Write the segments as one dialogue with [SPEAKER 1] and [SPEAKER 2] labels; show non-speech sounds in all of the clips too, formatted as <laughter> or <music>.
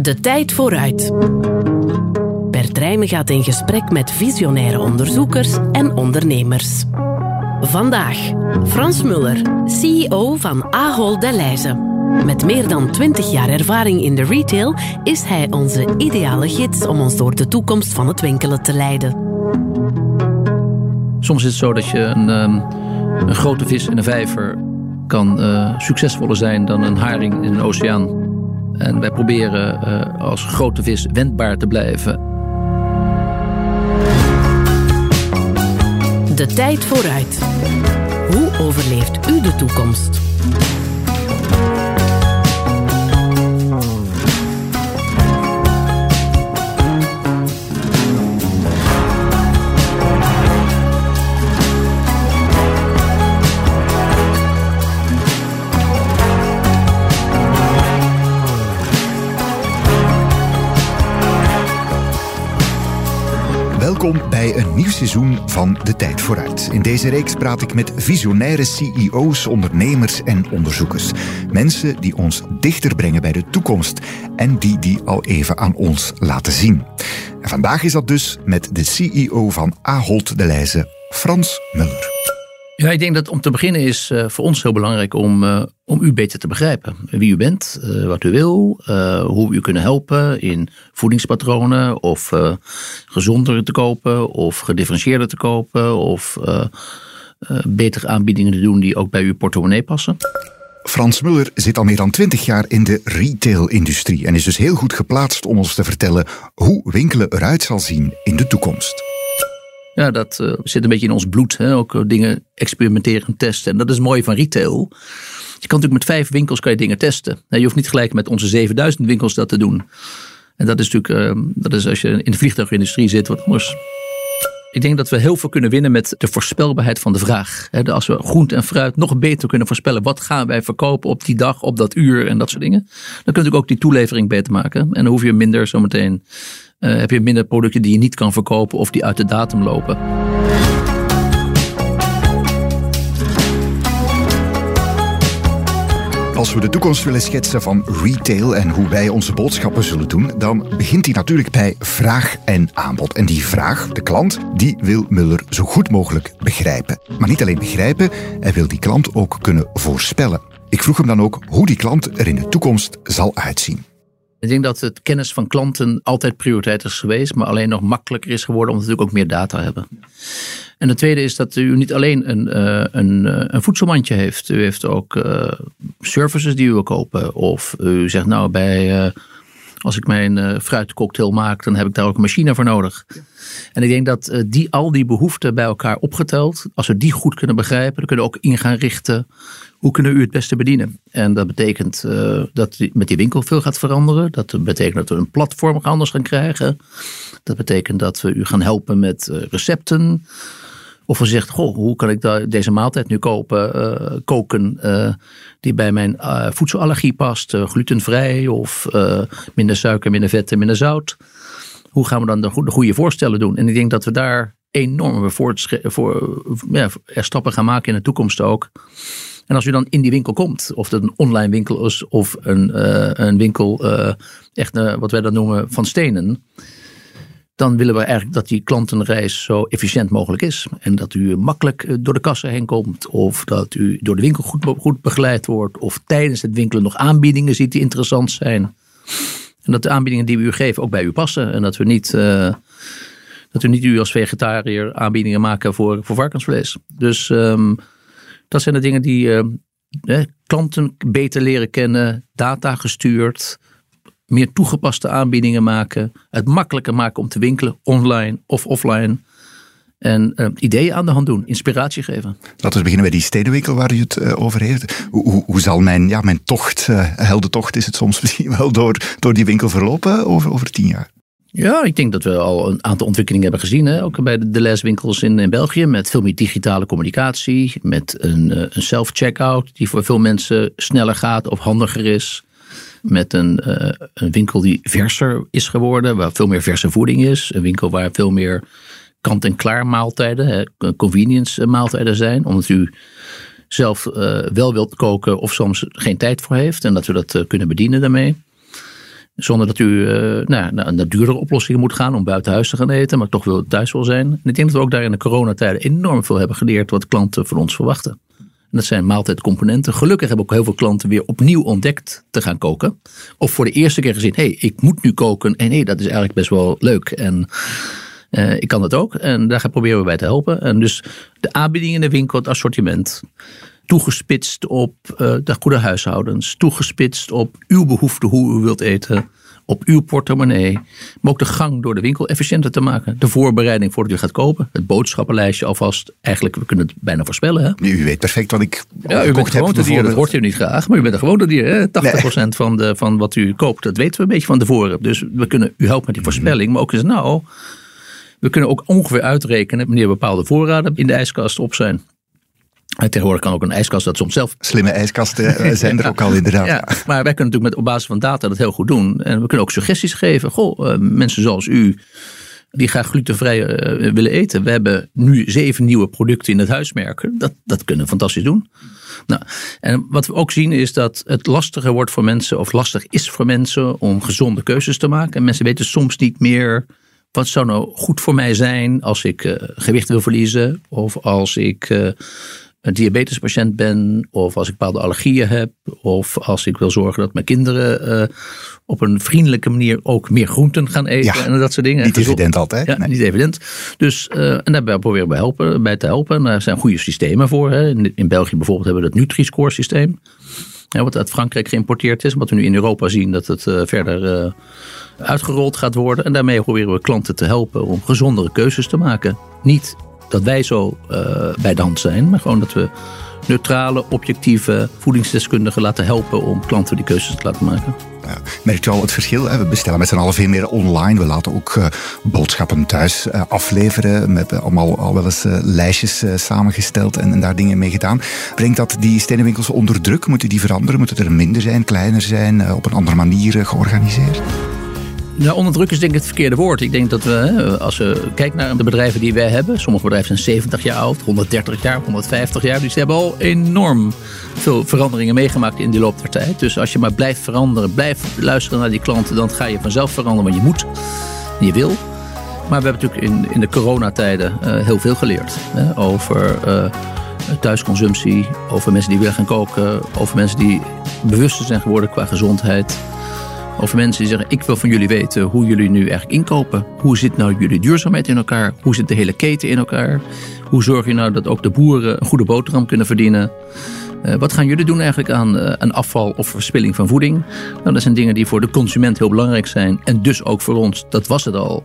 [SPEAKER 1] De tijd vooruit. Bert Rijmen gaat in gesprek met visionaire onderzoekers en ondernemers. Vandaag Frans Muller, CEO van Ahold Delhaize. Met meer dan 20 jaar ervaring in de retail is hij onze ideale gids om ons door de toekomst van het winkelen te leiden.
[SPEAKER 2] Soms is het zo dat je een, ehm, een grote vis in een vijver kan uh, succesvoller zijn dan een haring in een oceaan. En wij proberen uh, als grote vis wendbaar te blijven.
[SPEAKER 1] De tijd vooruit. Hoe overleeft u de toekomst?
[SPEAKER 3] Welkom bij een nieuw seizoen van De Tijd Vooruit. In deze reeks praat ik met visionaire CEO's, ondernemers en onderzoekers. Mensen die ons dichter brengen bij de toekomst en die die al even aan ons laten zien. En vandaag is dat dus met de CEO van Ahold Delhaize, Frans Muller.
[SPEAKER 2] Ja, ik denk dat om te beginnen is uh, voor ons heel belangrijk om, uh, om u beter te begrijpen. Wie u bent, uh, wat u wil, hoe we u kunnen helpen in voedingspatronen of gezonder te kopen of gedifferentieerder te kopen of betere aanbiedingen te doen die ook bij uw portemonnee passen.
[SPEAKER 3] Frans Muller zit al meer dan twintig jaar in de retail-industrie en is dus heel goed geplaatst om ons te vertellen hoe winkelen eruit zal zien in de toekomst.
[SPEAKER 2] Ja, dat uh, zit een beetje in ons bloed. Hè? Ook uh, dingen experimenteren en testen. En dat is mooi van retail. Je kan natuurlijk met vijf winkels kan je dingen testen. Je hoeft niet gelijk met onze 7000 winkels dat te doen. En dat is natuurlijk, uh, dat is als je in de vliegtuigindustrie zit, wat anders. Ik denk dat we heel veel kunnen winnen met de voorspelbaarheid van de vraag. Als we groente en fruit nog beter kunnen voorspellen. Wat gaan wij verkopen op die dag, op dat uur en dat soort dingen. Dan kun je ook die toelevering beter maken. En dan hoef je minder zometeen uh, heb je minder producten die je niet kan verkopen of die uit de datum lopen.
[SPEAKER 3] Als we de toekomst willen schetsen van retail en hoe wij onze boodschappen zullen doen, dan begint die natuurlijk bij vraag en aanbod. En die vraag, de klant, die wil Muller zo goed mogelijk begrijpen. Maar niet alleen begrijpen, hij wil die klant ook kunnen voorspellen. Ik vroeg hem dan ook hoe die klant er in de toekomst zal uitzien.
[SPEAKER 2] Ik denk dat het kennis van klanten altijd prioriteit is geweest, maar alleen nog makkelijker is geworden omdat we natuurlijk ook meer data hebben. En het tweede is dat u niet alleen een, uh, een, uh, een voedselmandje heeft. U heeft ook uh, services die u kopen. Of u zegt nou bij, als ik mijn fruitcocktail maak, dan heb ik daar ook een machine voor nodig. En ik denk dat die, al die behoeften bij elkaar opgeteld, als we die goed kunnen begrijpen, dan kunnen we ook in gaan richten hoe kunnen u het beste bedienen? En dat betekent uh, dat met die winkel veel gaat veranderen. Dat betekent dat we een platform anders gaan krijgen. Dat betekent dat we u gaan helpen met uh, recepten. Of we zegt, goh, hoe kan ik deze maaltijd nu kopen, uh, koken die bij mijn voedselallergie past? glutenvrij of minder suiker, minder vet en minder zout. Hoe gaan we dan de goede voorstellen doen? En ik denk dat we daar enorme voor, ja, stappen gaan maken in de toekomst ook. En als u dan in die winkel komt, of het een online winkel is of een, uh, een winkel, uh, echt uh, wat wij dan noemen van stenen. Dan willen we eigenlijk dat die klantenreis zo efficiënt mogelijk is. En dat u makkelijk door de kassen heen komt. Of dat u door de winkel goed, goed begeleid wordt. Of tijdens het winkelen nog aanbiedingen ziet die interessant zijn. En dat de aanbiedingen die we u geven ook bij u passen. En dat we niet, dat we niet u als vegetariër aanbiedingen maken voor, voor varkensvlees. Dus um, dat zijn de dingen die uh, klanten beter leren kennen, data gestuurd, meer toegepaste aanbiedingen maken, het makkelijker maken om te winkelen, online of offline. En uh, ideeën aan de hand doen, inspiratie geven.
[SPEAKER 3] Laten we beginnen bij die stedenwinkel waar u het uh, over heeft. Hoe, hoe, hoe, zal mijn, ja, mijn tocht, uh, heldentocht is het soms <laughs> misschien wel, door, door die winkel verlopen over, over tien jaar?
[SPEAKER 2] Ja, ik denk dat we al een aantal ontwikkelingen hebben gezien. Ook bij de leswinkels in, in België. Met veel meer digitale communicatie. Met een, eh, een self-checkout die voor veel mensen sneller gaat of handiger is. Met een, uh, een winkel die verser is geworden. Waar veel meer verse voeding is. Een winkel waar veel meer kant-en-klaar maaltijden. Convenience maaltijden zijn. Omdat u zelf wel wilt koken of soms geen tijd voor heeft. En dat we dat kunnen bedienen daarmee. Zonder dat u uh, nou, naar duurdere oplossingen moet gaan om buiten huis te gaan eten, maar toch wil thuis wil zijn. En ik denk dat we ook daar in de coronatijden enorm veel hebben geleerd wat klanten van ons verwachten. En dat zijn maaltijdcomponenten. Gelukkig hebben ook heel veel klanten weer opnieuw ontdekt te gaan koken. Of voor de eerste keer gezien, hé, hey, ik moet nu koken. En hé, dat is eigenlijk best wel leuk. En uh, ik kan dat ook. En daar gaan proberen we bij te helpen. En dus de aanbieding in de winkel, het assortiment toegespitst op uh, de goede huishoudens, toegespitst op uw behoefte, hoe u wilt eten, op uw portemonnee, maar ook de gang door de winkel efficiënter te maken. De voorbereiding voordat u gaat kopen, het boodschappenlijstje alvast. Eigenlijk, we kunnen het bijna voorspellen. Hè?
[SPEAKER 3] U weet perfect wat ik
[SPEAKER 2] ja, u bent dat hoort u niet graag, maar u bent een gewone dier. Hè? 80% van, de, van wat u koopt, dat weten we een beetje van tevoren. Dus we kunnen u helpen met die voorspelling, maar ook eens nou... We kunnen ook ongeveer uitrekenen wanneer bepaalde voorraden in de ijskast op zijn. En tegenwoordig kan ook een ijskast dat soms zelf.
[SPEAKER 3] Slimme ijskasten eh, <laughs> zijn er ook al inderdaad. Ja,
[SPEAKER 2] maar wij kunnen natuurlijk met, op basis van data dat heel goed doen. En we kunnen ook suggesties geven. Goh, uh, mensen zoals u die graag glutenvrij uh, willen eten. We hebben nu zeven nieuwe producten in het huismerken. Dat, dat kunnen we fantastisch doen. Nou, en wat we ook zien is dat het lastiger wordt voor mensen, of lastig is voor mensen om gezonde keuzes te maken. En mensen weten soms niet meer wat zou nou goed voor mij zijn als ik gewicht wil verliezen of als ik een diabetespatiënt ben, of als ik bepaalde allergieën heb, of als ik wil zorgen dat mijn kinderen uh, op een vriendelijke manier ook meer groenten gaan eten en dat soort dingen.
[SPEAKER 3] Niet evident altijd.
[SPEAKER 2] Ja, niet evident. Dus, uh, en daar proberen we helpen, bij te helpen. En daar zijn goede systemen voor. Hè. In, in, België bijvoorbeeld hebben we het Nutri-Score systeem. Ja, wat uit Frankrijk geïmporteerd is. Wat we nu in Europa zien dat het uh, verder uitgerold gaat worden. En daarmee proberen we klanten te helpen om gezondere keuzes te maken. Niet dat wij zo uh, bij de hand zijn, maar gewoon dat we neutrale, objectieve voedingsdeskundigen laten helpen om klanten die keuzes te laten maken.
[SPEAKER 3] Ja, merkt je al het verschil? We bestellen met z'n allen veel meer online. We laten ook uh, boodschappen thuis afleveren. We hebben allemaal al wel eens lijstjes samengesteld en, en, daar dingen mee gedaan. Brengt dat die stenenwinkels onder druk? Moeten die veranderen? Moeten er minder zijn, kleiner zijn, op een andere manier georganiseerd?
[SPEAKER 2] Nou, onder is denk ik het verkeerde woord. Ik denk dat we, als we kijken naar de bedrijven die wij hebben. Sommige bedrijven zijn 70 jaar oud, 130 jaar, 150 jaar. Dus die hebben al enorm veel veranderingen meegemaakt in die loop der tijd. Dus als je maar blijft veranderen, blijft luisteren naar die klanten. Dan ga je vanzelf veranderen, want je moet. Je wil. Maar we hebben natuurlijk in, in de coronatijden uh, heel veel geleerd. Hè, over uh, thuisconsumptie, over mensen die willen gaan koken. Over mensen die bewuster zijn geworden qua gezondheid. Over mensen die zeggen, ik wil van jullie weten hoe jullie nu eigenlijk inkopen. Hoe zit nou jullie duurzaamheid in elkaar? Hoe zit de hele keten in elkaar? Hoe zorg je nou dat ook de boeren een goede boterham kunnen verdienen? Uh, wat gaan jullie doen eigenlijk aan, uh, aan afval of verspilling van voeding? Nou, dat zijn dingen die voor de consument heel belangrijk zijn. En dus ook voor ons, dat was het al.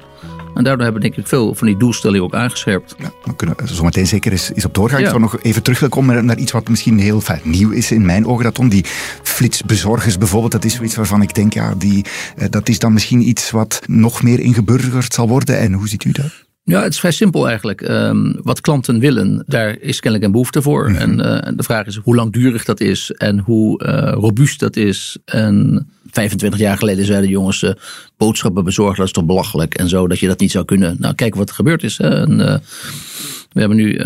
[SPEAKER 2] En daardoor hebben we denk ik veel van die doelstellingen ook aangescherpt.
[SPEAKER 3] Ja, dan kunnen we zo meteen zeker eens, eens op doorgaan. Ja. Ik zou nog even terug willen komen naar iets wat misschien heel vaak nieuw is in mijn ogen. Dat om die flitsbezorgers bijvoorbeeld, dat is zoiets waarvan ik denk, ja, die, eh, dat is dan misschien iets wat nog meer ingeburgerd zal worden. En hoe ziet u dat?
[SPEAKER 2] Ja, het is vrij simpel eigenlijk. Um, wat klanten willen, daar is kennelijk een behoefte voor. Mm -hmm. En uh, de vraag is hoe langdurig dat is en hoe uh, robuust dat is. En 25 jaar geleden zeiden jongens, uh, boodschappen bezorgen, dat is toch belachelijk en zo, dat je dat niet zou kunnen. Nou, kijk wat er gebeurd is. Hè. En, we hebben nu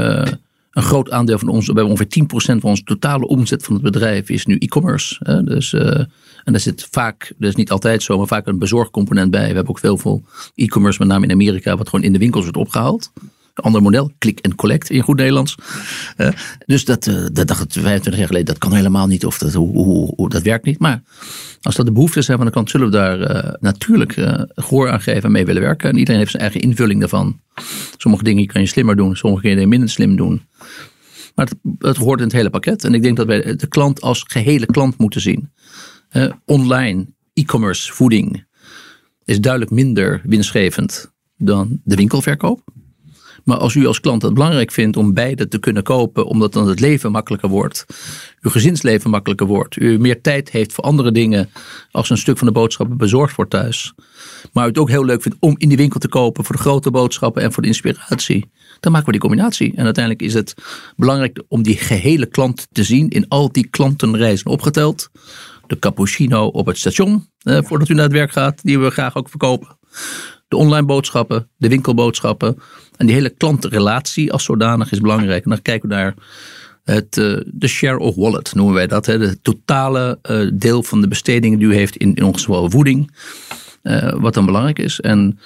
[SPEAKER 2] een groot aandeel van ons, we hebben ongeveer 10% van onze totale omzet van het bedrijf is nu e-commerce. Dus, uh, en daar zit vaak, dat is niet altijd zo, maar vaak een bezorgcomponent bij. We hebben ook veel, veel e-commerce, met name in Amerika, wat gewoon in de winkels wordt opgehaald. Ander model, click and collect in goed Nederlands. Uh, dus dat, uh, dat dacht ik 25 jaar geleden, dat kan helemaal niet, of dat, hoe, dat werkt niet. Maar als dat de behoeftes zijn van de klant, zullen we daar uh, natuurlijk gehoor aan geven en mee willen werken. En iedereen heeft zijn eigen invulling daarvan. Sommige dingen kan je slimmer doen, sommige dingen minder slim doen. Maar het, het, hoort in het hele pakket. En ik denk dat wij de klant als gehele klant moeten zien. Online, e-commerce, voeding is duidelijk minder winstgevend dan de winkelverkoop. Maar als u als klant het belangrijk vindt om beide te kunnen kopen, omdat dan het leven makkelijker wordt, uw gezinsleven makkelijker wordt, u meer tijd heeft voor andere dingen als een stuk van de boodschappen bezorgd wordt thuis, maar u het ook heel leuk vindt om in die winkel te kopen voor de grote boodschappen en voor de inspiratie, dan maken we die combinatie. En uiteindelijk is het belangrijk om die gehele klant te zien in al die klantenreizen opgeteld. De cappuccino op het station, eh, voordat u naar het werk gaat, die we graag ook verkopen. De online boodschappen, de winkelboodschappen. En die hele klantenrelatie als zodanig is belangrijk. En dan kijken we naar Het, de share of wallet noemen wij dat. De totale deel van de bestedingen die u heeft in, in geval voeding. wat dan belangrijk is. En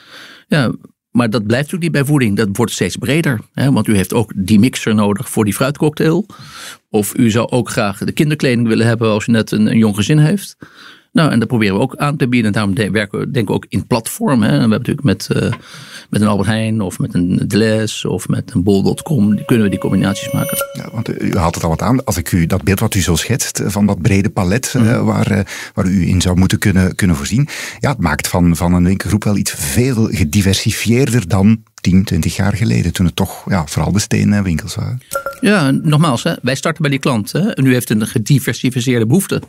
[SPEAKER 2] ja, maar dat blijft natuurlijk niet bij voeding. Dat wordt steeds breder. Hè? Want u heeft ook die mixer nodig voor die fruitcocktail. Of u zou ook graag de kinderkleding willen hebben als u net een, een jong gezin heeft. Nou, en dat proberen we ook aan te bieden. En daarom werken we denken we ook in platform. Hè. En we hebben natuurlijk met, uh, met een Albert Heijn of met een Deleuze of met een bol.com kunnen we die combinaties maken.
[SPEAKER 3] Ja, want u haalt het al wat aan. Als ik u dat beeld wat u zo schetst van dat brede palet mm. uh, waar, uh, waar u in zou moeten kunnen, kunnen voorzien. Ja, het maakt van, van een winkelgroep wel iets veel gediversifieerder dan 10, 20 jaar geleden, toen het toch ja, vooral de stenen winkels waren.
[SPEAKER 2] Ja, nogmaals, hè, wij starten bij die klant hè, en u heeft een gediversifieerde behoefte.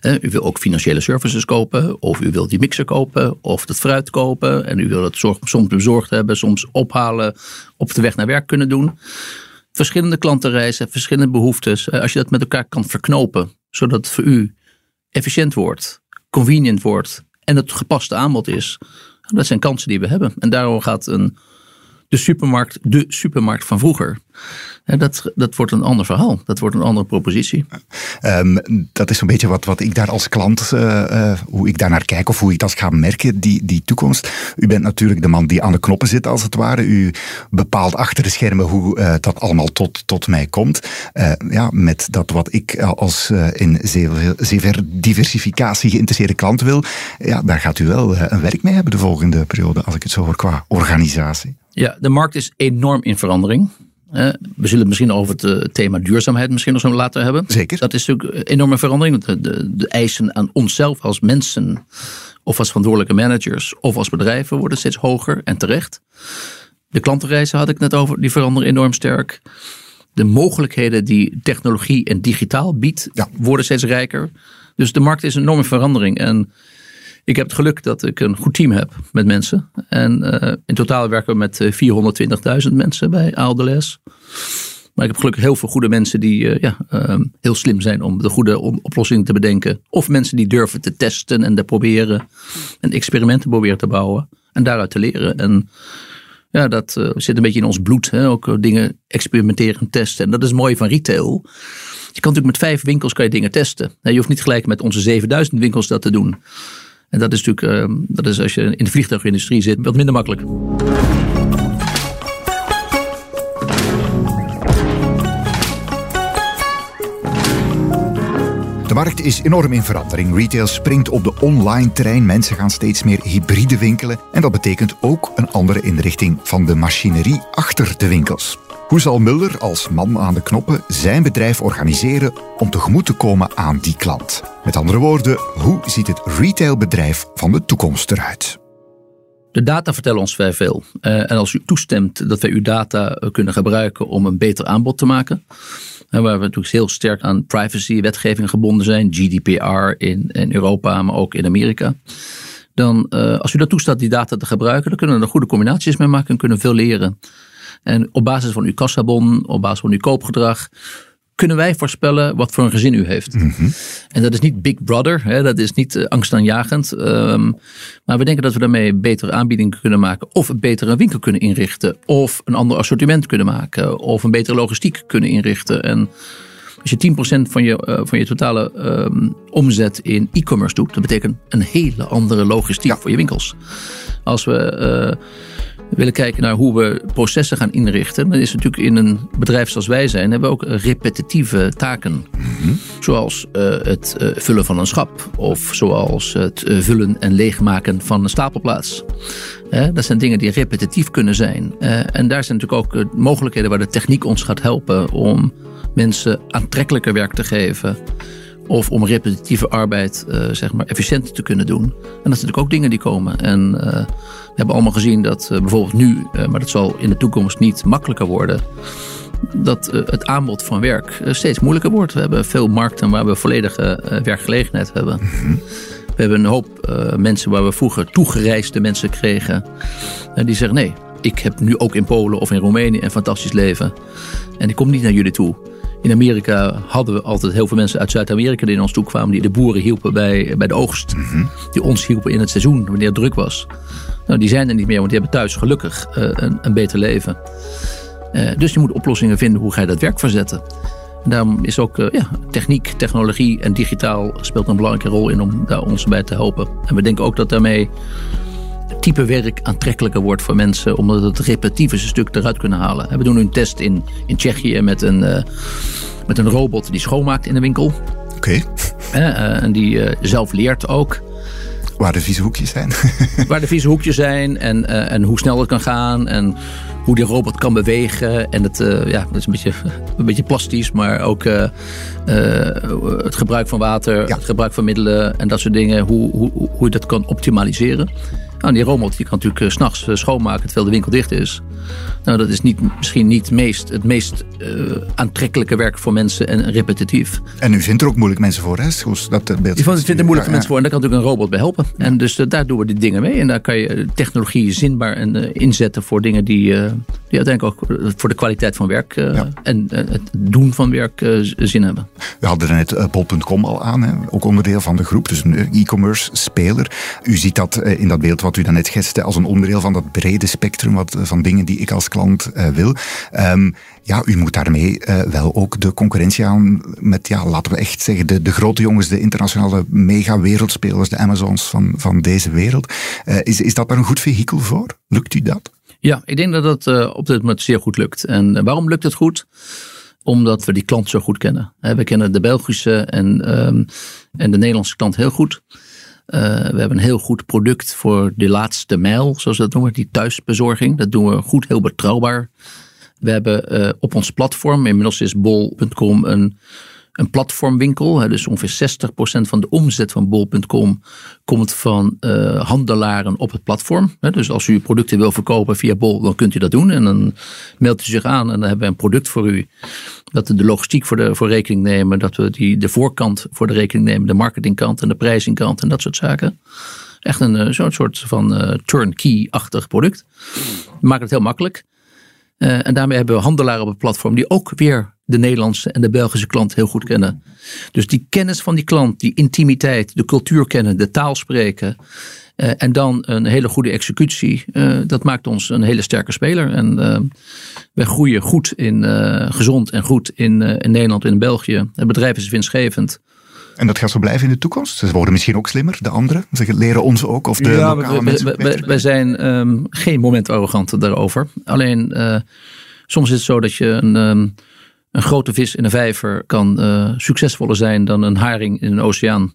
[SPEAKER 2] U wil ook financiële services kopen, of u wilt die mixer kopen, of het fruit kopen. En u wil het soms bezorgd hebben, soms ophalen, op de weg naar werk kunnen doen. Verschillende klantenreizen, verschillende behoeftes. Als je dat met elkaar kan verknopen, zodat het voor u efficiënt wordt, convenient wordt en het gepaste aanbod is. Dat zijn kansen die we hebben. En daarom gaat een de supermarkt, de supermarkt van vroeger. Dat, dat wordt een ander verhaal. Dat wordt een andere propositie.
[SPEAKER 3] Um, dat is een beetje wat, wat ik daar als klant, uh, uh, hoe ik daar naar kijk of hoe ik dat ga merken, die, die toekomst. U bent natuurlijk de man die aan de knoppen zit, als het ware. U bepaalt achter de schermen hoe uh, dat allemaal tot, tot mij komt. ja, met dat wat ik als in zeer diversificatie geïnteresseerde klant wil. Ja, daar gaat u wel een werk mee hebben de volgende periode, als ik het zo hoor, qua organisatie.
[SPEAKER 2] Ja, de markt is enorm in verandering. We zullen het misschien over het eh, thema duurzaamheid misschien nog zo later hebben.
[SPEAKER 3] Zeker.
[SPEAKER 2] Dat is natuurlijk een enorme verandering. De, de, de, eisen aan onszelf als mensen, of als verantwoordelijke managers, of als bedrijven worden steeds hoger en terecht. De klantenreizen had ik net over, die veranderen enorm sterk. De mogelijkheden die technologie en digitaal biedt, worden steeds rijker. Dus de markt is een enorme verandering. En ik heb het geluk dat ik een goed team heb met mensen. En uh, in totaal werken we met 420.000 mensen bij Aaldeles. Maar ik heb gelukkig heel veel goede mensen die uh, ja, uh, heel slim zijn om de goede oplossingen te bedenken. Of mensen die durven te testen en te proberen. En experimenten proberen te bouwen. En daaruit te leren. En ja, dat zit een beetje in ons bloed. Hè? Ook dingen experimenteren en testen. En dat is mooi van retail. Je kan natuurlijk met vijf winkels kan je dingen testen. Je hoeft niet gelijk met onze 7000 winkels dat te doen. En dat is natuurlijk, ehm, dat is als je in de vliegtuigindustrie zit, wat minder makkelijk.
[SPEAKER 3] De markt is enorm in verandering. Retail springt op de online trein. Mensen gaan steeds meer hybride winkelen. En dat betekent ook een andere inrichting van de machinerie achter de winkels. Hoe zal Muller als man aan de knoppen zijn bedrijf organiseren om tegemoet te komen aan die klant? Met andere woorden, hoe ziet het retailbedrijf van de toekomst eruit?
[SPEAKER 2] De data vertellen ons vrij veel. Uh, en als u toestemt dat wij uw data eh, kunnen gebruiken om een beter aanbod te maken, waar we natuurlijk heel sterk aan privacy-wetgeving gebonden zijn, GDPR in, Europa, maar ook in Amerika. Dan, uh, als u dat toestaat die data te gebruiken, dan kunnen we er goede combinaties mee maken en kunnen veel leren. En op basis van uw kassabon, op basis van uw koopgedrag, kunnen wij voorspellen wat voor een gezin u heeft. Mhm. En dat is niet Big Brother, hè, dat is niet uh, angstaanjagend. Um, maar we denken dat we daarmee betere aanbiedingen kunnen maken. Of een betere winkel kunnen inrichten. Of een ander assortiment kunnen maken. Of een betere logistiek kunnen inrichten. En als je 10% van je, uh, van je totale um, omzet in e-commerce doet, dat betekent een hele andere logistiek voor je winkels. Als we. Uh, we willen kijken naar hoe we processen gaan inrichten. Dan is natuurlijk in een bedrijf zoals wij zijn, hebben we ook repetitieve taken. Mhm. Zoals uh, het uh, vullen van een schap. Of zoals het uh, vullen en leegmaken van een stapelplaats. dat zijn dingen die repetitief kunnen zijn. en daar zijn natuurlijk ook mogelijkheden waar de techniek ons gaat helpen om mensen aantrekkelijker werk te geven. Of om repetitieve arbeid zeg maar efficiënter te kunnen doen. En dat zijn natuurlijk ook dingen die komen. En we hebben allemaal gezien dat uh, bijvoorbeeld nu, uh, maar dat zal in de toekomst niet makkelijker worden, dat uh, het aanbod van werk steeds moeilijker wordt. We hebben veel markten waar we volledige werkgelegenheid hebben. Mhm. We hebben een hoop mensen waar we vroeger toegereisde mensen kregen. die zeggen nee, ik heb nu ook in Polen of in Roemenië een fantastisch leven. En ik kom niet naar jullie toe. In Amerika hadden we altijd heel veel mensen uit Zuid-Amerika die in ons toe kwamen. Die de boeren hielpen bij, bij de oogst. Mhm. Die ons hielpen in het seizoen wanneer het druk was. Nou, die zijn er niet meer, want die hebben thuis gelukkig uh, een, een, beter leven. Uh, dus je moet oplossingen vinden hoe ga je dat werk verzetten. Daarom is ook uh, ja, techniek, technologie en digitaal speelt een belangrijke rol in om daar ons bij te helpen. En we denken ook dat daarmee type werk aantrekkelijker wordt voor mensen, omdat het repetitieve stuk eruit kunnen halen. We doen nu een test in, in Tsjechië met een, uh, met een robot die schoonmaakt in de winkel.
[SPEAKER 3] Oké.
[SPEAKER 2] Uh, en die zelf leert ook.
[SPEAKER 3] Waar de vieze hoekjes zijn. <laughs>
[SPEAKER 2] Waar de vieze hoekjes zijn en, en hoe snel het kan gaan en hoe die robot kan bewegen. En het, ja, dat is een beetje, een beetje plastisch, maar ook het gebruik van water, ja. het gebruik van middelen en dat soort dingen. Hoe, hoe, hoe je dat kan optimaliseren. Nou, die robot die kan natuurlijk s s'nachts schoonmaken terwijl de winkel dicht is. Nou, dat is niet, misschien niet meest, het meest uh, aantrekkelijke werk voor mensen en repetitief.
[SPEAKER 3] En u vindt er ook moeilijk mensen voor, hè? Zoals dat beeld.
[SPEAKER 2] Je vindt er moeilijk ja, mensen voor en daar kan natuurlijk een robot bij helpen. Ja. En dus uh, daar doen we die dingen mee. En daar kan je technologie zinbaar en, uh, inzetten voor dingen die, die uiteindelijk ook voor de kwaliteit van werk en het doen van werk zin hebben.
[SPEAKER 3] We hadden net bol.com al aan, hè? ook onderdeel van de groep, dus een e-commerce speler. U ziet dat in dat beeld wat u daarnet schetste als een onderdeel van dat brede spectrum wat, van dingen die ik als klant uh, wil. Um, ja, u moet daarmee uh, wel ook de concurrentie aan met, ja, laten we echt zeggen, de, de grote jongens, de internationale mega-wereldspelers, de Amazons van, van deze wereld. Is, is dat daar een goed vehikel voor? Lukt u dat?
[SPEAKER 2] Ja, ik denk dat dat op dit moment zeer goed lukt. En waarom lukt het goed? Omdat we die klant zo goed kennen. We kennen de Belgische en, um, en de Nederlandse klant heel goed. Uh, we hebben een heel goed product voor de laatste mijl, zoals we dat noemen, die thuisbezorging. Dat doen we goed, heel betrouwbaar. We hebben uh, op ons platform, inmiddels is bol.com een een platformwinkel. Dus ongeveer 60% van de omzet van bol.com komt van uh, handelaren op het platform. Dus als u producten wil verkopen via bol, dan kunt u dat doen. En dan meldt u zich aan en dan hebben we een product voor u. Dat we de logistiek voor, de, voor rekening nemen. Dat we die, de voorkant voor de rekening nemen. De marketingkant en de prijzingkant en dat soort zaken. Echt een zo'n soort van uh, turnkey-achtig product. We maken het heel makkelijk. Uh, en daarmee hebben we handelaren op het platform die ook weer de Nederlandse en de Belgische klant heel goed kennen. Dus die kennis van die klant, die intimiteit, de cultuur kennen, de taal spreken. Uh, en dan een hele goede executie. Uh, dat maakt ons een hele sterke speler. En uh, wij groeien goed in, gezond en goed in, in Nederland en in België. Het bedrijf is winstgevend.
[SPEAKER 3] En dat gaat zo blijven in de toekomst? Ze worden misschien ook slimmer, de anderen? Ze leren ons ook? Of de ja, lokale
[SPEAKER 2] we,
[SPEAKER 3] mensen?
[SPEAKER 2] Wij, wij zijn um, geen moment arrogant daarover. Alleen soms is het zo dat je een... Um, een grote vis in een vijver kan uh, succesvoller zijn dan een haring in een oceaan.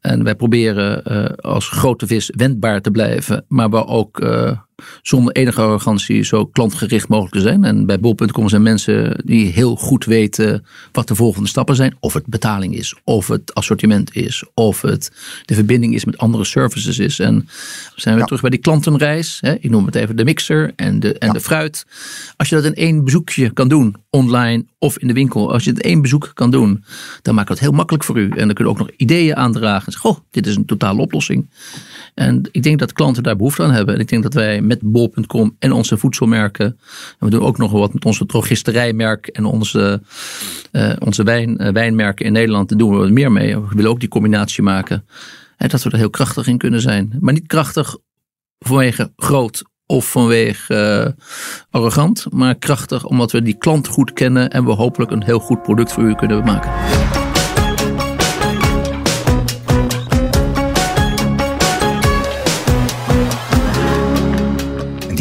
[SPEAKER 2] En wij proberen uh, als grote vis wendbaar te blijven, maar we ook zonder enige arrogantie zo klantgericht mogelijk te zijn. En bij bol.com zijn mensen die heel goed weten wat de volgende stappen zijn. Of het betaling is, of het assortiment is, of het de verbinding is met andere services is. En zijn we ja. terug bij die klantenreis. Hè? Ik noem het even de mixer en, de, en ja. de fruit. Als je dat in één bezoekje kan doen, online of in de winkel. Als je het in één bezoek kan doen, dan maakt het heel makkelijk voor u. En dan kun je ook nog ideeën aandragen. En zeggen, goh, dit is een totale oplossing. En ik denk dat klanten daar behoefte aan hebben. En ik denk dat wij met bol.com en onze voedselmerken. En we doen ook nog wat met onze drogisterijmerk en onze, uh, onze wijn, uh, wijnmerken in Nederland. Daar doen we wat meer mee. We willen ook die combinatie maken. En dat we er heel krachtig in kunnen zijn. Maar niet krachtig vanwege groot of vanwege uh, arrogant. Maar krachtig omdat we die klant goed kennen. En we hopelijk een heel goed product voor u kunnen maken.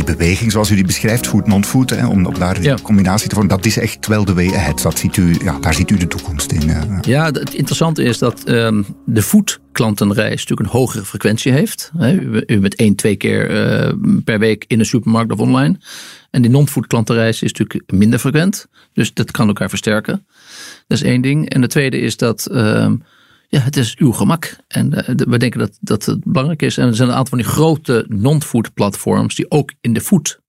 [SPEAKER 3] Beweging zoals u die beschrijft, non-food, om op daar ja. die combinatie te vormen, dat is echt wel de way ahead. Dat ziet u, ja, daar ziet u de toekomst in. Uh.
[SPEAKER 2] Ja, het interessante is dat um, de food-klantenreis natuurlijk een hogere frequentie heeft. U, u bent één, twee keer uh, per week in een supermarkt of online. En die non-food klantenreis is natuurlijk minder frequent. Dus dat kan elkaar versterken. Dat is één ding. En de tweede is dat... Uh, ja, het is uw gemak. En uh, we denken dat, dat het belangrijk is. En er zijn een aantal van die grote non-food platforms die ook in de food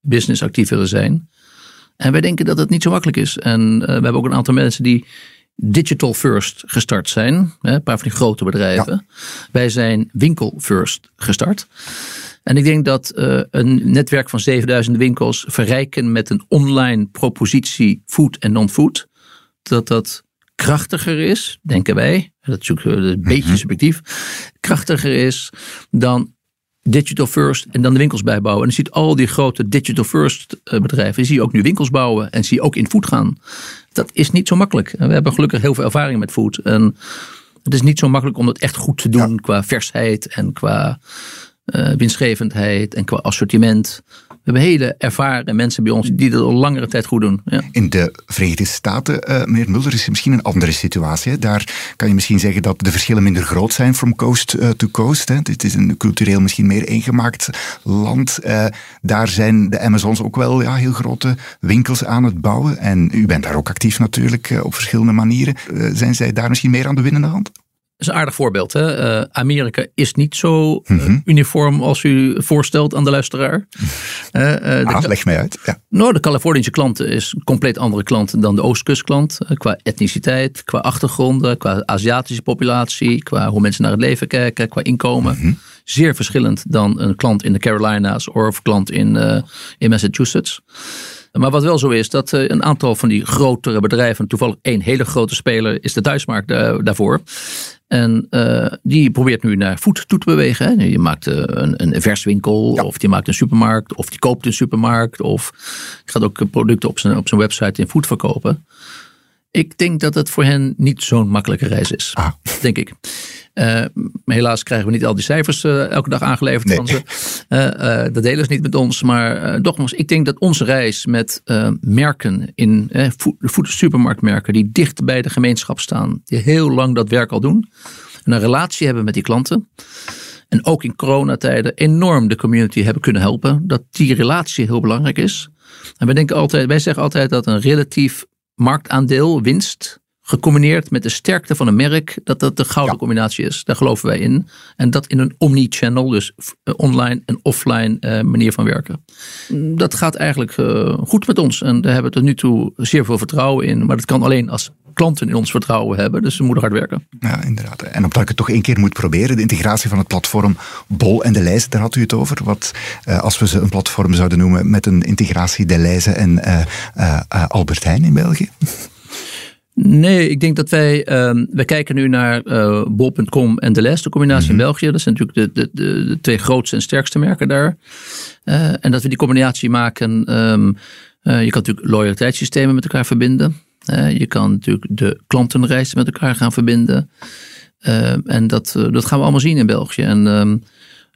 [SPEAKER 2] business actief willen zijn. En wij denken dat het niet zo makkelijk is. En uh, we hebben ook een aantal mensen die digital first gestart zijn. Hè, een paar van die grote bedrijven. Ja. Wij zijn winkel first gestart. En ik denk dat uh, een netwerk van 7000 winkels verrijken met een online propositie food en non-food. Dat dat krachtiger is, denken wij, dat is een beetje subjectief, krachtiger is dan digital first en dan de winkels bijbouwen. En je ziet al die grote digital first eh, bedrijven, zie je ook nu winkels bouwen en zie je ook in food gaan. Dat is niet zo makkelijk. we hebben gelukkig heel veel ervaring met food. En het is niet zo makkelijk om dat echt goed te doen qua versheid en qua uh, winstgevendheid en qua assortiment. We hebben hele ervaren mensen bij ons die dat al langere tijd goed doen. Ja.
[SPEAKER 3] In de Verenigde Staten, uh, meneer Mulder, is misschien een andere situatie. Daar kan je misschien zeggen dat de verschillen minder groot zijn from coast uh, to coast. Hè. Dit is een cultureel misschien meer ingemaakt land. Uh, daar zijn de Amazons ook wel ja, heel grote winkels aan het bouwen. En u bent daar ook actief natuurlijk op verschillende manieren. zijn zij daar misschien meer aan de winnende hand?
[SPEAKER 2] Is een aardig voorbeeld. Hè? Uh, Amerika is niet zo uh, uniform als u voorstelt aan de luisteraar.
[SPEAKER 3] Uh, ah, leg mij uit. Ja.
[SPEAKER 2] Nou, de Californische klant is een compleet andere klant dan de Oostkustklant. qua etniciteit, qua achtergronden, qua Aziatische populatie, qua hoe mensen naar het leven kijken, qua inkomen. Mm -hmm. Zeer verschillend dan een klant in de Carolinas of klant in, in Massachusetts. Maar wat wel zo is, dat een aantal van die grotere bedrijven, toevallig één hele grote speler, is de thuismarkt daarvoor. En uh, die probeert nu naar voet toe te bewegen. Hè. Je maakt uh, een, een verswinkel, ja. of je maakt een supermarkt, of die koopt een supermarkt, of gaat ook producten op zijn, op zijn website in voet verkopen. Ik denk dat het voor hen niet zo'n makkelijke reis is. Ah. Denk ik. Uh, helaas krijgen we niet al die cijfers uh, elke dag aangeleverd nee. van ze. Uh, dat delen ze niet met ons. Maar nogmaals, ik denk dat onze reis met merken in voed, supermarktmerken die dicht bij de gemeenschap staan, die heel lang dat werk al doen, en een relatie hebben met die klanten. En ook in coronatijden enorm de community hebben kunnen helpen. Dat die relatie heel belangrijk is. En wij denken altijd, wij zeggen altijd dat een relatief marktaandeel, winst, gecombineerd met de sterkte van een merk, dat dat de gouden combinatie is. Daar geloven wij in. En dat in een omni-channel, dus eh, online en offline uh, manier van werken. Dat gaat eigenlijk uh, goed met ons en daar hebben we tot nu toe zeer veel vertrouwen in. Maar dat kan alleen als klanten in ons vertrouwen hebben. Dus we moeten hard werken.
[SPEAKER 3] Ja, inderdaad. En omdat ik het toch één keer moet proberen, de integratie van het platform Bol en de Lijzen, daar had u het over. Wat uh, als we ze een platform zouden noemen met een integratie de Lijzen en Albert Heijn in België?
[SPEAKER 2] Nee, ik denk dat wij, uh, wij kijken nu naar uh, bol.com en de les, de combinatie mm -hmm. in België. Dat zijn natuurlijk de, de, de, de, twee grootste en sterkste merken daar. Uh, en dat we die combinatie maken. Um, je kan natuurlijk loyaliteitssystemen met elkaar verbinden. je kan natuurlijk de klantenreis met elkaar gaan verbinden. en dat, dat gaan we allemaal zien in België. En um,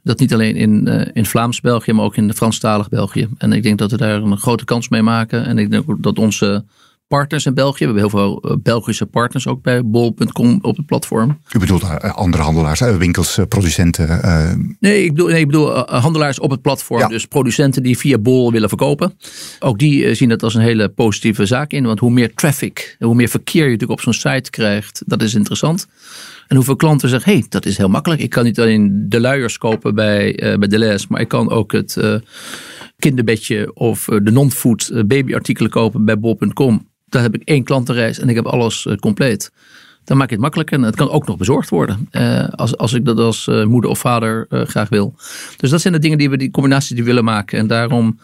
[SPEAKER 2] dat niet alleen in, in Vlaams-België, maar ook in Franstalig België. En ik denk dat we daar een grote kans mee maken. En ik denk ook dat onze partners in België. We hebben heel veel eh, Belgische partners ook bij bol.com op het platform.
[SPEAKER 3] U bedoelt eh, andere handelaars, winkels, eh, producenten?
[SPEAKER 2] Nee, ik bedoel, nee, ik bedoel handelaars op het platform. Ja. Dus producenten die via bol willen verkopen. Ook die zien het als een hele positieve zaak in. Want hoe meer traffic, hoe meer verkeer je natuurlijk op zo'n site krijgt, dat is interessant. En hoeveel klanten zeggen, hé, hey, dat is heel makkelijk. Ik kan niet alleen de luiers kopen bij, uh, bij Deleuze, maar ik kan ook het uh, kinderbedje of de non-food babyartikelen kopen bij bol.com daar heb ik één klantenreis en ik heb alles uh, compleet. Dan maak je het makkelijker en het kan ook nog bezorgd worden. Uh, als, als ik dat als uh, moeder of vader graag wil. Dus dat zijn de dingen die we, die combinaties die we willen maken. En daarom,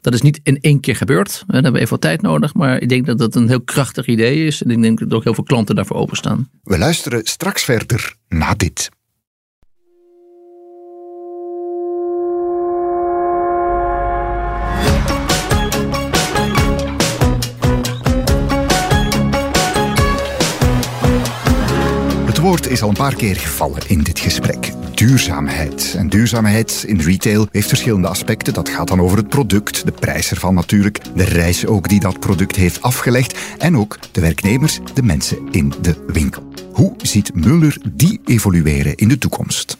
[SPEAKER 2] dat is niet in één keer gebeurd. Dan hebben we even wat tijd nodig. Maar ik denk dat dat een heel krachtig idee is. En ik denk dat ook heel veel klanten daarvoor openstaan.
[SPEAKER 3] We luisteren straks verder na dit. Woord is al een paar keer gevallen in dit gesprek. Duurzaamheid. En duurzaamheid in retail heeft verschillende aspecten. Dat gaat dan over het product, de prijs ervan natuurlijk, de reis ook die dat product heeft afgelegd en ook de werknemers, de mensen in de winkel. Hoe ziet Muller die evolueren in de toekomst?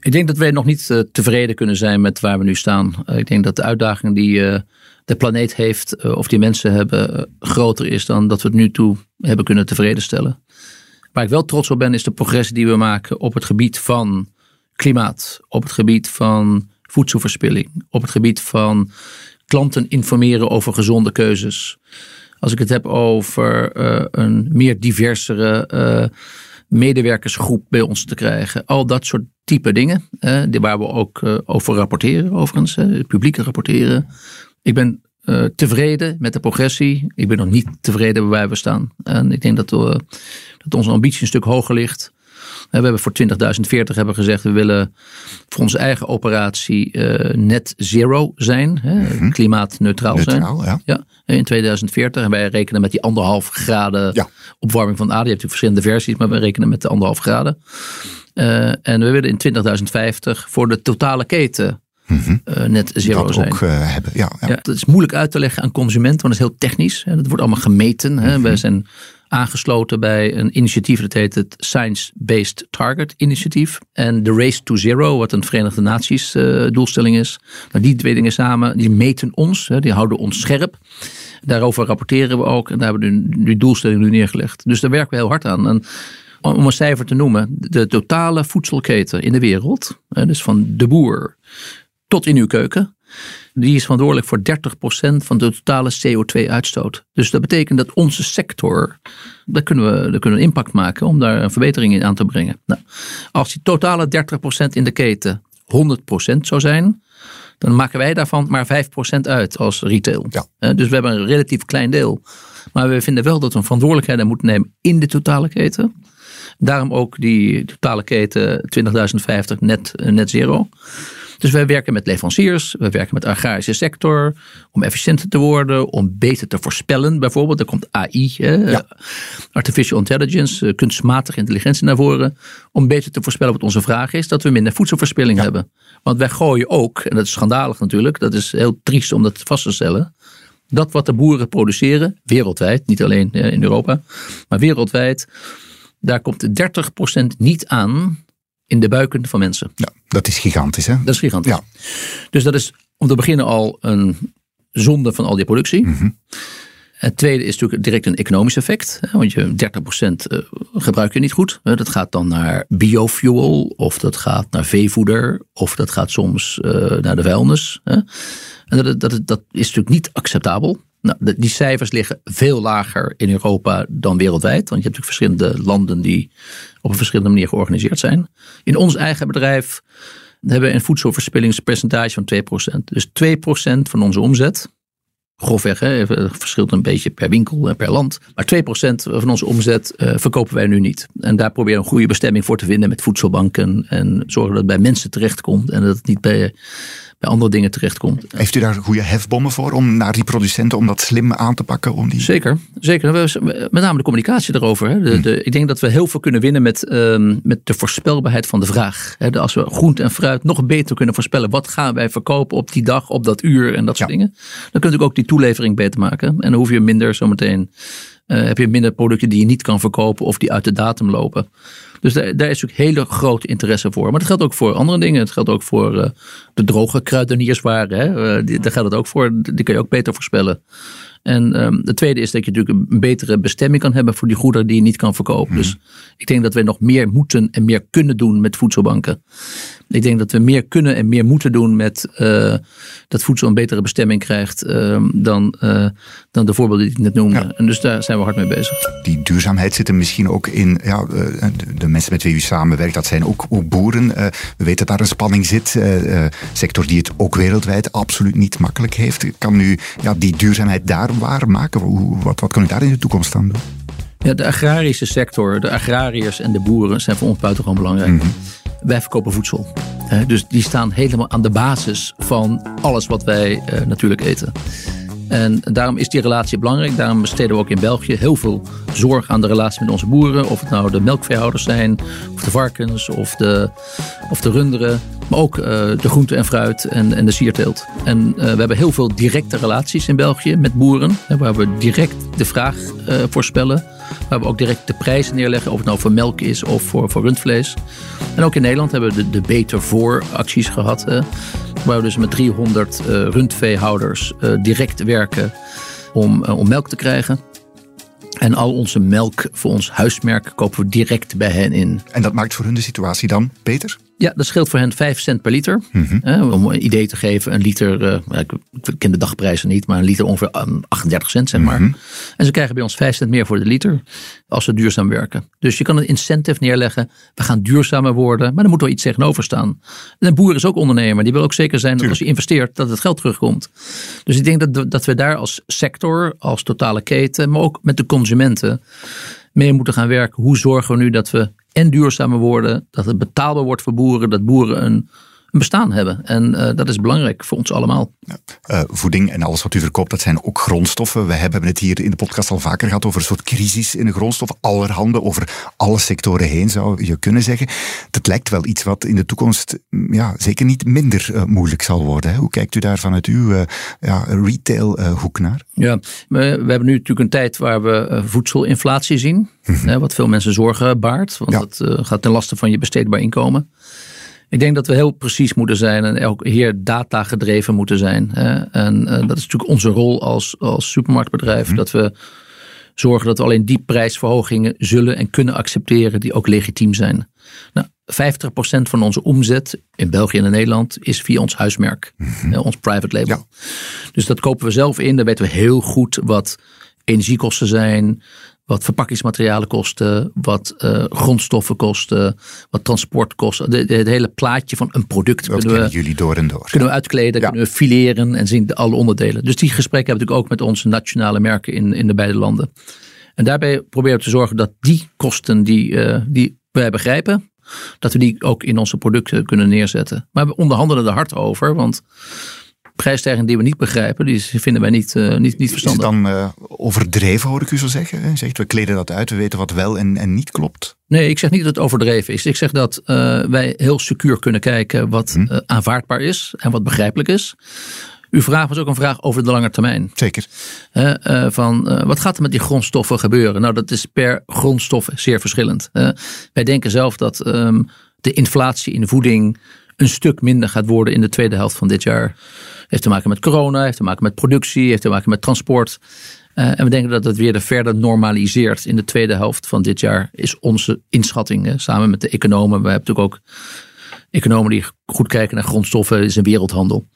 [SPEAKER 2] Ik denk dat wij nog niet uh, tevreden kunnen zijn met waar we nu staan. Uh, ik denk dat de uitdaging die uh, de planeet heeft, of die mensen hebben, groter is dan dat we het nu toe hebben kunnen tevreden stellen. Waar ik wel trots op ben, is de progressie die we maken op het gebied van klimaat, op het gebied van voedselverspilling, op het gebied van klanten informeren over gezonde keuzes. Als ik het heb over uh, een meer diversere uh, medewerkersgroep bij ons te krijgen. Al dat soort type dingen, die waar we ook over rapporteren overigens, het publieke rapporteren. Ik ben uh, tevreden met de progressie. Ik ben nog niet tevreden waar we staan. En ik denk dat, we, dat onze ambitie een stuk hoger ligt. We hebben voor 2040 hebben gezegd, we willen voor onze eigen operatie uh, net zero zijn. Hè, mm-hmm. Klimaatneutraal
[SPEAKER 3] Neutraal,
[SPEAKER 2] zijn.
[SPEAKER 3] Ja.
[SPEAKER 2] ja. in 2040. En wij rekenen met die anderhalf graden ja. opwarming van de aarde. Je hebt natuurlijk verschillende versies, maar we rekenen met de anderhalf graden. Uh, en we willen in 2050 voor de totale keten Mm net zero
[SPEAKER 3] dat
[SPEAKER 2] zijn.
[SPEAKER 3] ook uh, hebben. Ja, ja.
[SPEAKER 2] ja, dat is moeilijk uit te leggen aan consumenten, want het is heel technisch. Hè. Dat wordt allemaal gemeten. Hè. Mm-hmm. Wij zijn aangesloten bij een initiatief dat heet het Science Based Target Initiatief. En de Race to Zero, wat een Verenigde Naties uh, doelstelling is. Nou, die twee dingen samen, die meten ons, hè, die houden ons scherp. Daarover rapporteren we ook en daar hebben we die doelstelling nu neergelegd. Dus daar werken we heel hard aan. En om een cijfer te noemen, de totale voedselketen in de wereld, dus van de boer tot in uw keuken, die is verantwoordelijk voor 30% van de totale CO2-uitstoot. Dus dat betekent dat onze sector, daar kunnen, we, daar kunnen we impact maken om daar een verbetering in aan te brengen. Nou, als die totale 30% in de keten 100% zou zijn, dan maken wij daarvan maar 5% uit als retail.
[SPEAKER 3] Ja.
[SPEAKER 2] Dus we hebben een relatief klein deel. Maar we vinden wel dat we een verantwoordelijkheid moeten nemen in de totale keten. Daarom ook die totale keten 2050 net, net zero. Dus wij werken met leveranciers, we werken met de agrarische sector om efficiënter te worden, om beter te voorspellen. Bijvoorbeeld, er komt AI, ja. artificial intelligence, eh, kunstmatige intelligentie naar voren, om beter te voorspellen wat onze vraag is, dat we minder voedselverspilling hebben. Want wij gooien ook, en dat is schandalig natuurlijk, dat is heel triest om dat vast te stellen, dat wat de boeren produceren, wereldwijd, niet alleen eh, in Europa, maar wereldwijd, daar komt 30% niet aan in de buiken van mensen.
[SPEAKER 3] Ja, dat is gigantisch hè?
[SPEAKER 2] Dat is gigantisch.
[SPEAKER 3] Ja.
[SPEAKER 2] Dus dat is om te beginnen al een zonde van al die productie.
[SPEAKER 3] Mhm.
[SPEAKER 2] Het tweede is natuurlijk direct een economisch effect. Want je 30% gebruik je niet goed. Dat gaat dan naar biofuel, of dat gaat naar veevoeder, of dat gaat soms naar de vuilnis. En dat, dat, dat is natuurlijk niet acceptabel. Nou, die cijfers liggen veel lager in Europa dan wereldwijd. Want je hebt natuurlijk verschillende landen die op een verschillende manier georganiseerd zijn. In ons eigen bedrijf hebben we een voedselverspillingspercentage van 2%. Dus 2% van onze omzet, grofweg, hè, verschilt een beetje per winkel en per land. Maar 2% van onze omzet uh, verkopen wij nu niet. En daar proberen we een goede bestemming voor te vinden met voedselbanken. En zorgen dat het bij mensen terechtkomt en dat het niet bij bij andere dingen terechtkomt.
[SPEAKER 3] Heeft u daar goede hefbommen voor om naar die producenten om dat slim aan te pakken? Om die...
[SPEAKER 2] Zeker, zeker. Met name de communicatie erover. Hè. De, hmm. de, ik denk dat we heel veel kunnen winnen met, um, met de voorspelbaarheid van de vraag. Hè. Als we groente en fruit nog beter kunnen voorspellen, wat gaan wij verkopen op die dag, op dat uur en dat soort dingen. Dan kun je ook die toelevering beter maken. En dan hoef je minder zometeen, uh, heb je minder producten die je niet kan verkopen of die uit de datum lopen. Dus daar, daar is natuurlijk hele grote interesse voor. Maar dat geldt ook voor andere dingen. Het geldt ook voor uh, de droge kruidenierswaren. Hè? Uh, daar geldt het ook voor. Die kun je ook beter voorspellen. En um, het tweede is dat je natuurlijk een betere bestemming kan hebben voor die goederen die je niet kan verkopen. Dus ik denk dat we nog meer moeten en meer kunnen doen met voedselbanken. Ik denk dat we meer kunnen en meer moeten doen met uh, dat voedsel een betere bestemming krijgt uh, dan, uh, dan de voorbeelden die ik net noemde. Ja. En dus daar zijn we hard mee bezig.
[SPEAKER 3] Die duurzaamheid zit er misschien ook in. Ja, de, de mensen met wie u samenwerkt, dat zijn ook, ook boeren. we weten dat daar een spanning zit. sector die het ook wereldwijd absoluut niet makkelijk heeft. Kan u ja, die duurzaamheid daar waarmaken? Hoe, wat, wat kan u daar in de toekomst aan doen?
[SPEAKER 2] Ja, de agrarische sector, de agrariërs en de boeren zijn voor ons buitengewoon belangrijk. Mm -hmm. Wij verkopen voedsel. Dus die staan helemaal aan de basis van alles wat wij natuurlijk eten. En daarom is die relatie belangrijk. Daarom besteden we ook in België heel veel zorg aan de relatie met onze boeren. Of het nou de melkveehouders zijn, of de varkens, of de, of de runderen. Maar ook uh, de groente en fruit en, en de sierteelt. En uh, we hebben heel veel directe relaties in België met boeren. Waar we direct de vraag uh, voorspellen. Waar we ook direct de prijzen neerleggen. Of het nou voor melk is of voor, voor rundvlees. En ook in Nederland hebben we de, de Beter Voor acties gehad. waar we dus met 300 rundveehouders direct werken om, om melk te krijgen. En al onze melk voor ons huismerk kopen we direct bij hen in.
[SPEAKER 3] En dat maakt voor hun de situatie dan beter?
[SPEAKER 2] Ja, dat scheelt voor hen 5 cent per liter.
[SPEAKER 3] Mm
[SPEAKER 2] -hmm. om een idee te geven, een liter, uh, ik ken de dagprijzen niet, maar een liter ongeveer 38 cent zeg maar.
[SPEAKER 3] Mm -hmm.
[SPEAKER 2] En ze krijgen bij ons 5 cent meer voor de liter als ze duurzaam werken. Dus je kan een incentive neerleggen, we gaan duurzamer worden, maar er moet wel iets tegenover staan. En een boer is ook ondernemer, die wil ook zeker zijn dat als je investeert, dat het geld terugkomt. Dus ik denk dat, dat we daar als sector, als totale keten, maar ook met de consumenten mee moeten gaan werken. Hoe zorgen we nu dat we en duurzamer worden. Dat het betaalbaar wordt voor boeren. Dat boeren een een bestaan hebben. En uh, dat is belangrijk voor ons allemaal.
[SPEAKER 3] Uh, voeding en alles wat u verkoopt, dat zijn ook grondstoffen. We hebben het hier in de podcast al vaker gehad over een soort crisis in de grondstoffen. Allerhande, over alle sectoren heen zou je kunnen zeggen. Dat lijkt wel iets wat in de toekomst mm, ja, zeker niet minder uh, moeilijk zal worden. Hè? Hoe kijkt u daar vanuit uw ja, retailhoek naar?
[SPEAKER 2] Ja, we, we, hebben nu natuurlijk een tijd waar we voedselinflatie zien. Mm -hmm. wat veel mensen zorgen baart. Want ja. dat gaat ten laste van je besteedbaar inkomen. Ik denk dat we heel precies moeten zijn en ook hier data gedreven moeten zijn. Hè? En uh, dat is natuurlijk onze rol als, als supermarktbedrijf. Mm. Dat we zorgen dat we alleen die prijsverhogingen zullen en kunnen accepteren die ook legitiem zijn. Nou, 50% van onze omzet in België en in Nederland is via ons huismerk, mm -hmm. ons private label. Ja. Dus dat kopen we zelf in. Dan weten we heel goed wat energiekosten zijn, wat verpakkingsmaterialen kosten, wat uh, grondstoffen kosten, wat transport de, het hele plaatje van een product
[SPEAKER 3] dat
[SPEAKER 2] kunnen we,
[SPEAKER 3] jullie door en door.
[SPEAKER 2] Kunnen we uitkleden, ja. kunnen we fileren en zien alle onderdelen. Dus die gesprekken hebben we natuurlijk ook met onze nationale merken in, in de beide landen. En daarbij proberen we te zorgen dat die kosten die, uh, die wij begrijpen, dat we die ook in onze producten kunnen neerzetten. Maar we onderhandelen er hard over, want prijsstijging die we niet begrijpen, die vinden wij niet, uh, niet, niet verstandig.
[SPEAKER 3] Is het dan uh, overdreven, hoor ik u zo zeggen? Zegt, we kleden dat uit, we weten wat wel en, en niet klopt?
[SPEAKER 2] Nee, ik zeg niet dat het overdreven is. Ik zeg dat uh, wij heel secuur kunnen kijken wat hm. aanvaardbaar is en wat begrijpelijk is. Uw vraag was ook een vraag over de lange termijn.
[SPEAKER 3] Zeker.
[SPEAKER 2] van wat gaat er met die grondstoffen gebeuren? Nou, dat is per grondstof zeer verschillend. wij denken zelf dat um, de inflatie in voeding een stuk minder gaat worden in de tweede helft van dit jaar. Heeft te maken met corona, heeft te maken met productie, heeft te maken met transport. Uh, en we denken dat het weer verder normaliseert in de tweede helft van dit jaar, is onze inschatting. Hè, samen met de economen. We hebben natuurlijk ook economen die goed kijken naar grondstoffen, is een wereldhandel.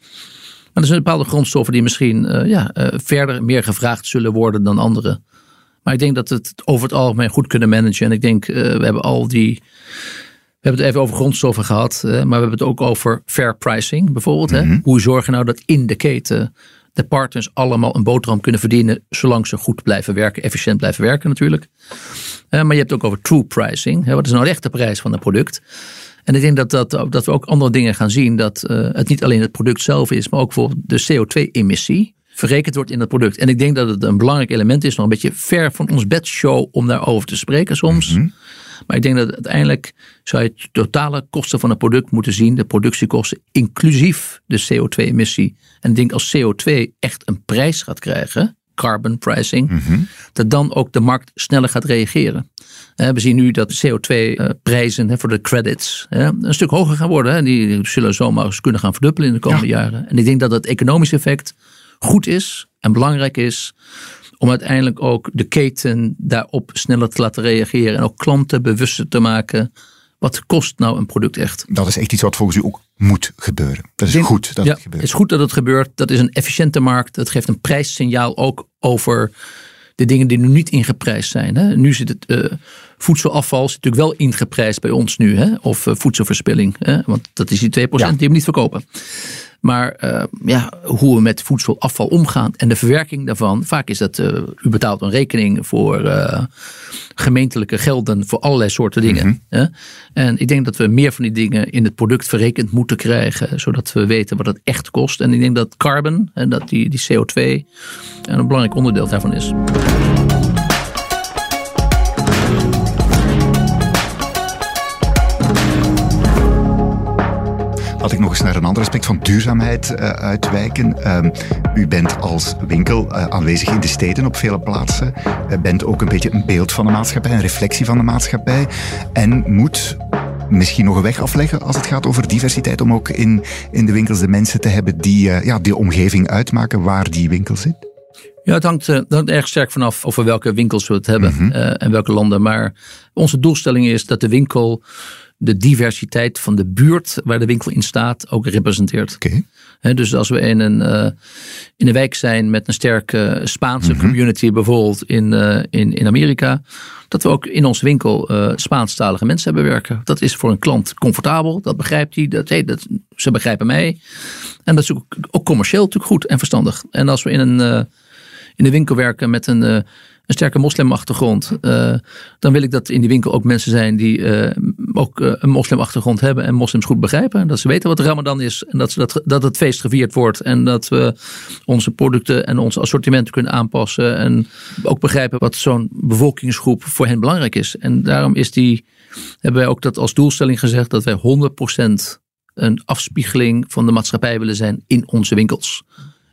[SPEAKER 2] Maar er zijn bepaalde grondstoffen die misschien uh, ja, uh, verder meer gevraagd zullen worden dan andere. Maar ik denk dat we het over het algemeen goed kunnen managen. En ik denk, we hebben al die we hebben het even over grondstoffen gehad, maar we hebben het ook over fair pricing bijvoorbeeld. Mm -hmm. Hoe zorg je nou dat in de keten de partners allemaal een boterham kunnen verdienen, zolang ze goed blijven werken, efficiënt blijven werken natuurlijk. maar je hebt het ook over true pricing. Wat is nou echt de prijs van een product? En ik denk dat, dat, dat we ook andere dingen gaan zien. Dat uh, het niet alleen het product zelf is, maar ook bijvoorbeeld de CO2-emissie verrekend wordt in het product. En ik denk dat het een belangrijk element is, nog een beetje ver van ons bedshow om daarover te spreken soms. Mm -hmm. Maar ik denk dat uiteindelijk zou je het totale kosten van een product moeten zien, de productiekosten, inclusief de CO2-emissie. En ik denk als CO2 echt een prijs gaat krijgen, carbon pricing, mm-hmm. dat dan ook de markt sneller gaat reageren. We zien nu dat CO2-prijzen voor de credits een stuk hoger gaan worden. Die zullen zomaar eens kunnen gaan verdubbelen in de komende jaren. En ik denk dat het economisch effect goed is en belangrijk is om uiteindelijk ook de keten daarop sneller te laten reageren en ook klanten bewuster te maken. Wat kost nou een product echt?
[SPEAKER 3] Dat is echt iets wat volgens u ook moet gebeuren. Dat is goed dat
[SPEAKER 2] ja,
[SPEAKER 3] het gebeurt.
[SPEAKER 2] Het is goed dat het gebeurt. Dat is een efficiënte markt. Dat geeft een prijssignaal ook over de dingen die nu niet ingeprijsd zijn. Hè. Nu zit het uh, voedselafval zit natuurlijk wel ingeprijsd bij ons nu. Hè, of uh, voedselverspilling. Hè, want dat is die 2% ja. die we niet verkopen. Maar uh, ja, hoe we met voedselafval omgaan en de verwerking daarvan. Vaak is dat, uh, u betaalt een rekening voor uh, gemeentelijke gelden voor allerlei soorten dingen. Mm -hmm. En ik denk dat we meer van die dingen in het product verrekend moeten krijgen. Zodat we weten wat het echt kost. En ik denk dat carbon, en dat die, die CO2, een belangrijk onderdeel daarvan is.
[SPEAKER 3] Eens naar een ander aspect van duurzaamheid uh, uitwijken. Uh, u bent als winkel uh, aanwezig in de steden op vele plaatsen. U bent ook een beetje een beeld van de maatschappij, een reflectie van de maatschappij. En moet misschien nog een weg afleggen als het gaat over diversiteit, om ook in, in de winkels de mensen te hebben die ja, die omgeving uitmaken waar die winkel zit?
[SPEAKER 2] Ja, het hangt, het hangt erg sterk vanaf over welke winkels we het hebben mm -hmm. en welke landen. Maar onze doelstelling is dat de winkel de diversiteit van de buurt waar de winkel in staat ook representeert.
[SPEAKER 3] Okay.
[SPEAKER 2] dus als we in een, uh, in een wijk zijn met een sterke Spaanse mm -hmm. community, bijvoorbeeld in, uh, in, in Amerika, dat we ook in onze winkel uh, Spaanstalige mensen hebben werken. Dat is voor een klant comfortabel, dat begrijpt hij, dat, hey, dat, ze begrijpen mij. En dat is ook, ook commercieel natuurlijk goed en verstandig. En als we in een, in een winkel werken met een een een sterke moslimachtergrond, uh, dan wil ik dat in die winkel ook mensen zijn die uh, ook uh, een moslimachtergrond hebben en moslims goed begrijpen. Dat ze weten wat Ramadan is en dat, ze dat, dat het feest gevierd wordt en dat we onze producten en ons assortiment kunnen aanpassen en ook begrijpen wat zo'n bevolkingsgroep voor hen belangrijk is. En daarom is die, hebben wij ook dat als doelstelling gezegd dat wij 100% een afspiegeling van de maatschappij willen zijn in onze winkels.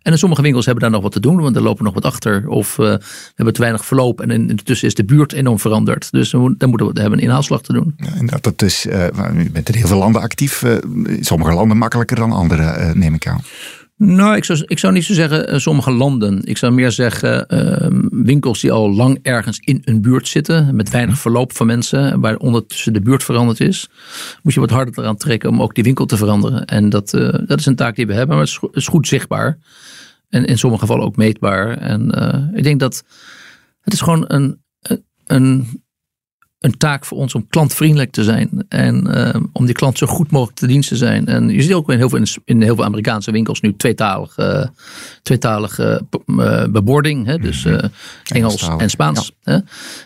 [SPEAKER 2] En in sommige winkels hebben daar nog wat te doen, want er lopen nog wat achter. Of uh, we hebben te weinig verloop en intussen is de buurt enorm veranderd. Dus dan moeten we hebben een inhaalslag te doen.
[SPEAKER 3] Ja, inderdaad, dat is, uh, u bent in heel veel landen actief. Uh, sommige landen makkelijker dan andere, neem ik aan.
[SPEAKER 2] Nou, ik zou, ik zou niet zo zeggen sommige landen. Ik zou meer zeggen ehm, winkels die al lang ergens in een buurt zitten. Met weinig mhm. verloop van mensen. Waar ondertussen de buurt veranderd is. Moet je wat harder eraan trekken om ook die winkel te veranderen. En dat, dat is een taak die we hebben. Maar het is, het is goed zichtbaar. En in sommige gevallen ook meetbaar. En uh, ik denk dat het is gewoon een, een, een taak voor ons om klantvriendelijk te zijn. En uh, om die klant zo goed mogelijk te dienst te zijn. En je ziet ook in heel veel, in heel veel Amerikaanse winkels nu tweetalige, tweetalige uh, bebording. Hè? Dus uh, Engels en Spaans. Ja. Hè?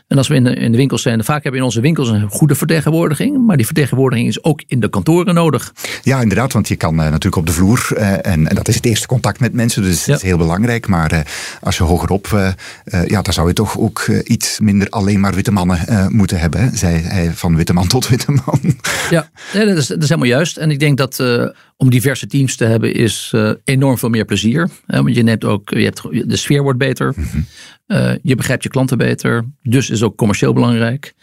[SPEAKER 2] En als we in de, in de winkels zijn, vaak hebben we in onze winkels een goede vertegenwoordiging. Maar die vertegenwoordiging is ook in de kantoren nodig.
[SPEAKER 3] Ja, inderdaad. Want je kan natuurlijk op de vloer. En, en, dat is het eerste contact met mensen. Dus dat is heel belangrijk. Maar als je hogerop, ja, dan zou je toch ook iets minder alleen maar witte mannen moeten hebben hebben, zei hij van witte man tot witte man.
[SPEAKER 2] Ja, dat, is, dat is helemaal juist. En ik denk dat uh, om diverse teams te hebben is uh, enorm veel meer plezier. want je neemt ook, je hebt, de sfeer wordt beter. Mm -hmm. uh, je begrijpt je klanten beter. Dus is ook commercieel belangrijk.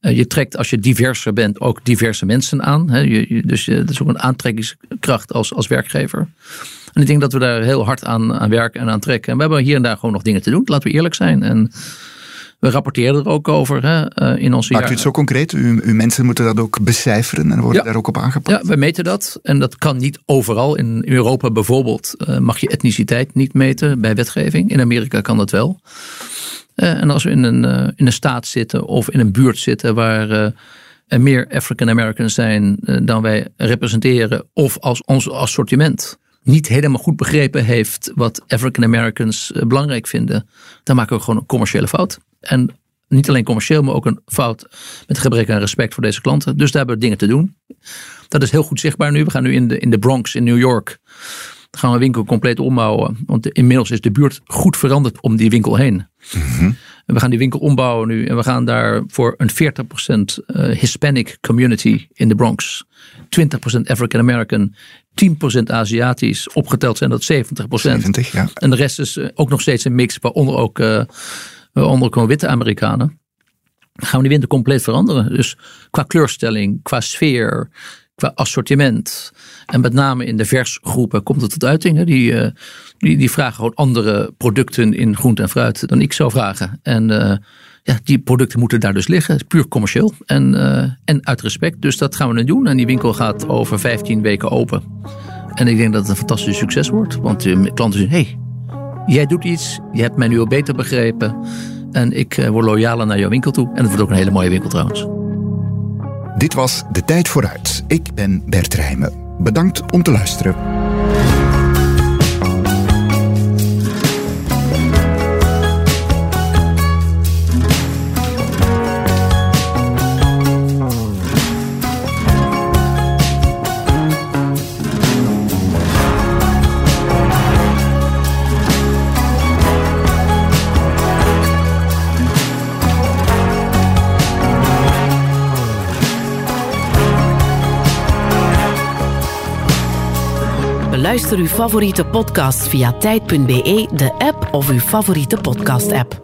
[SPEAKER 2] je trekt als je diverser bent ook diverse mensen aan. Hè? Je, je, dus dat is ook een aantrekkingskracht als, als werkgever. En ik denk dat we daar heel hard aan, aan werken en aan trekken. En we hebben hier en daar gewoon nog dingen te doen. Laten we eerlijk zijn. En we rapporteren er ook over hè, eh, in onze
[SPEAKER 3] Maakt u het zo concreet? U, uw mensen moeten dat ook becijferen en worden daar ook op aangepast?
[SPEAKER 2] Ja, wij meten dat. En dat kan niet overal. In Europa bijvoorbeeld uh, mag je etniciteit niet meten bij wetgeving. In Amerika kan dat wel. Uh, en als we in een, in een staat zitten of in een buurt zitten waar er meer African Americans zijn dan wij representeren, of als ons assortiment niet helemaal goed begrepen heeft wat African Americans belangrijk vinden, dan maken we gewoon een commerciële fout. En niet alleen commercieel, maar ook een fout met gebrek aan respect voor deze klanten. Dus daar hebben we dingen te doen. Dat is heel goed zichtbaar nu. We gaan nu in de, in de Bronx in New York. gaan we winkel compleet ombouwen. Want inmiddels is de buurt goed veranderd om die winkel heen. Mm We gaan die winkel ombouwen nu. En we gaan daar voor een 40% eh, Hispanic community in de Bronx. 20% African American. 10% Aziatisch. Opgeteld zijn dat 70%.
[SPEAKER 3] 70 ja.
[SPEAKER 2] En de rest is eh, ook nog steeds een mix. Waaronder ook... Uh, onder gewoon witte Amerikanen, gaan we die winter compleet veranderen. Dus qua kleurstelling, qua sfeer, qua assortiment. En met name in de versgroepen komt het tot uiting. Die, uh, die, die vragen gewoon andere producten in groente en fruit dan ik zou vragen. En uh, ja, die producten moeten daar dus liggen. Puur commercieel en, uh, en uit respect. Dus dat gaan we nu doen. En die winkel gaat over 15 weken open. En ik denk dat het een fantastisch succes wordt. Want de klanten zeggen, hey, Jij doet iets, je hebt mij nu al beter begrepen. En ik eh, word loyaler naar jouw winkel toe. En het wordt ook een hele mooie winkel trouwens.
[SPEAKER 3] Dit was De Tijd Vooruit. Ik ben Bert Rijmen. Bedankt om te luisteren.
[SPEAKER 1] Luister uw favoriete podcast via tijd.be, de app of uw favoriete podcast-app.